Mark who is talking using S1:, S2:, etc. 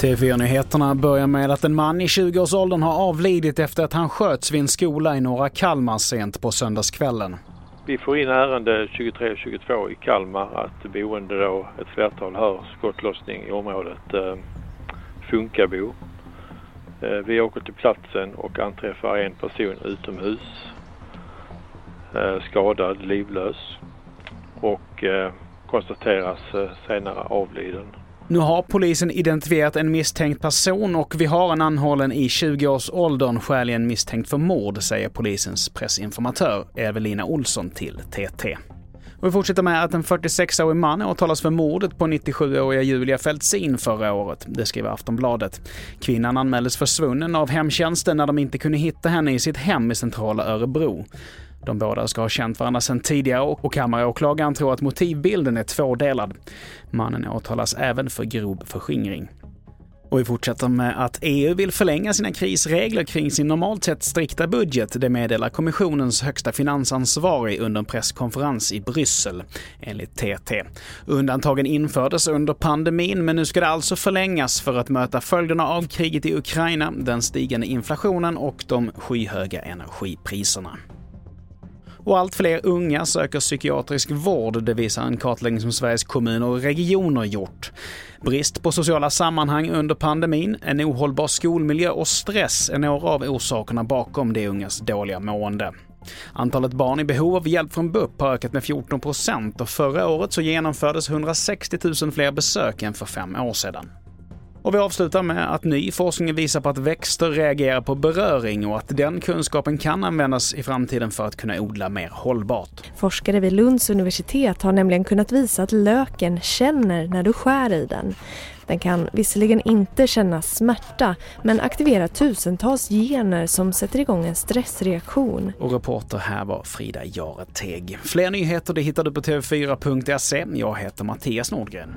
S1: TV4-nyheterna börjar med att en man i 20-årsåldern har avlidit efter att han sköts vid en skola i norra Kalmar sent på söndagskvällen.
S2: Vi får in ärende 23-22 i Kalmar att boende då ett flertal hör skottlossning i området eh, Funkabo. Eh, vi åker till platsen och anträffar en person utomhus eh, skadad, livlös och eh, konstateras eh, senare avliden.
S1: Nu har polisen identifierat en misstänkt person och vi har en anhållen i 20-årsåldern skäligen misstänkt för mord, säger polisens pressinformatör Evelina Olsson till TT. Och vi fortsätter med att en 46-årig man åtalas för mordet på 97-åriga Julia Fältsin förra året. Det skriver Aftonbladet. Kvinnan anmäldes försvunnen av hemtjänsten när de inte kunde hitta henne i sitt hem i centrala Örebro. De båda ska ha känt varandra sedan tidigare och kammaråklagaren tror att motivbilden är tvådelad. Mannen åtalas även för grov förskingring. Och vi fortsätter med att EU vill förlänga sina krisregler kring sin normalt sett strikta budget. Det meddelar kommissionens högsta finansansvarig under en presskonferens i Bryssel, enligt TT. Undantagen infördes under pandemin, men nu ska det alltså förlängas för att möta följderna av kriget i Ukraina, den stigande inflationen och de skyhöga energipriserna. Och allt fler unga söker psykiatrisk vård, det visar en kartläggning som Sveriges kommuner och regioner gjort. Brist på sociala sammanhang under pandemin, en ohållbar skolmiljö och stress är några av orsakerna bakom de ungas dåliga mående. Antalet barn i behov av hjälp från BUP har ökat med 14 procent och förra året så genomfördes 160 000 fler besök än för fem år sedan. Och vi avslutar med att ny forskning visar på att växter reagerar på beröring och att den kunskapen kan användas i framtiden för att kunna odla mer hållbart.
S3: Forskare vid Lunds universitet har nämligen kunnat visa att löken känner när du skär i den. Den kan visserligen inte känna smärta men aktivera tusentals gener som sätter igång en stressreaktion.
S1: Och reporter här var Frida Jareteg. Fler nyheter det hittar du på tv4.se. Jag heter Mattias Nordgren.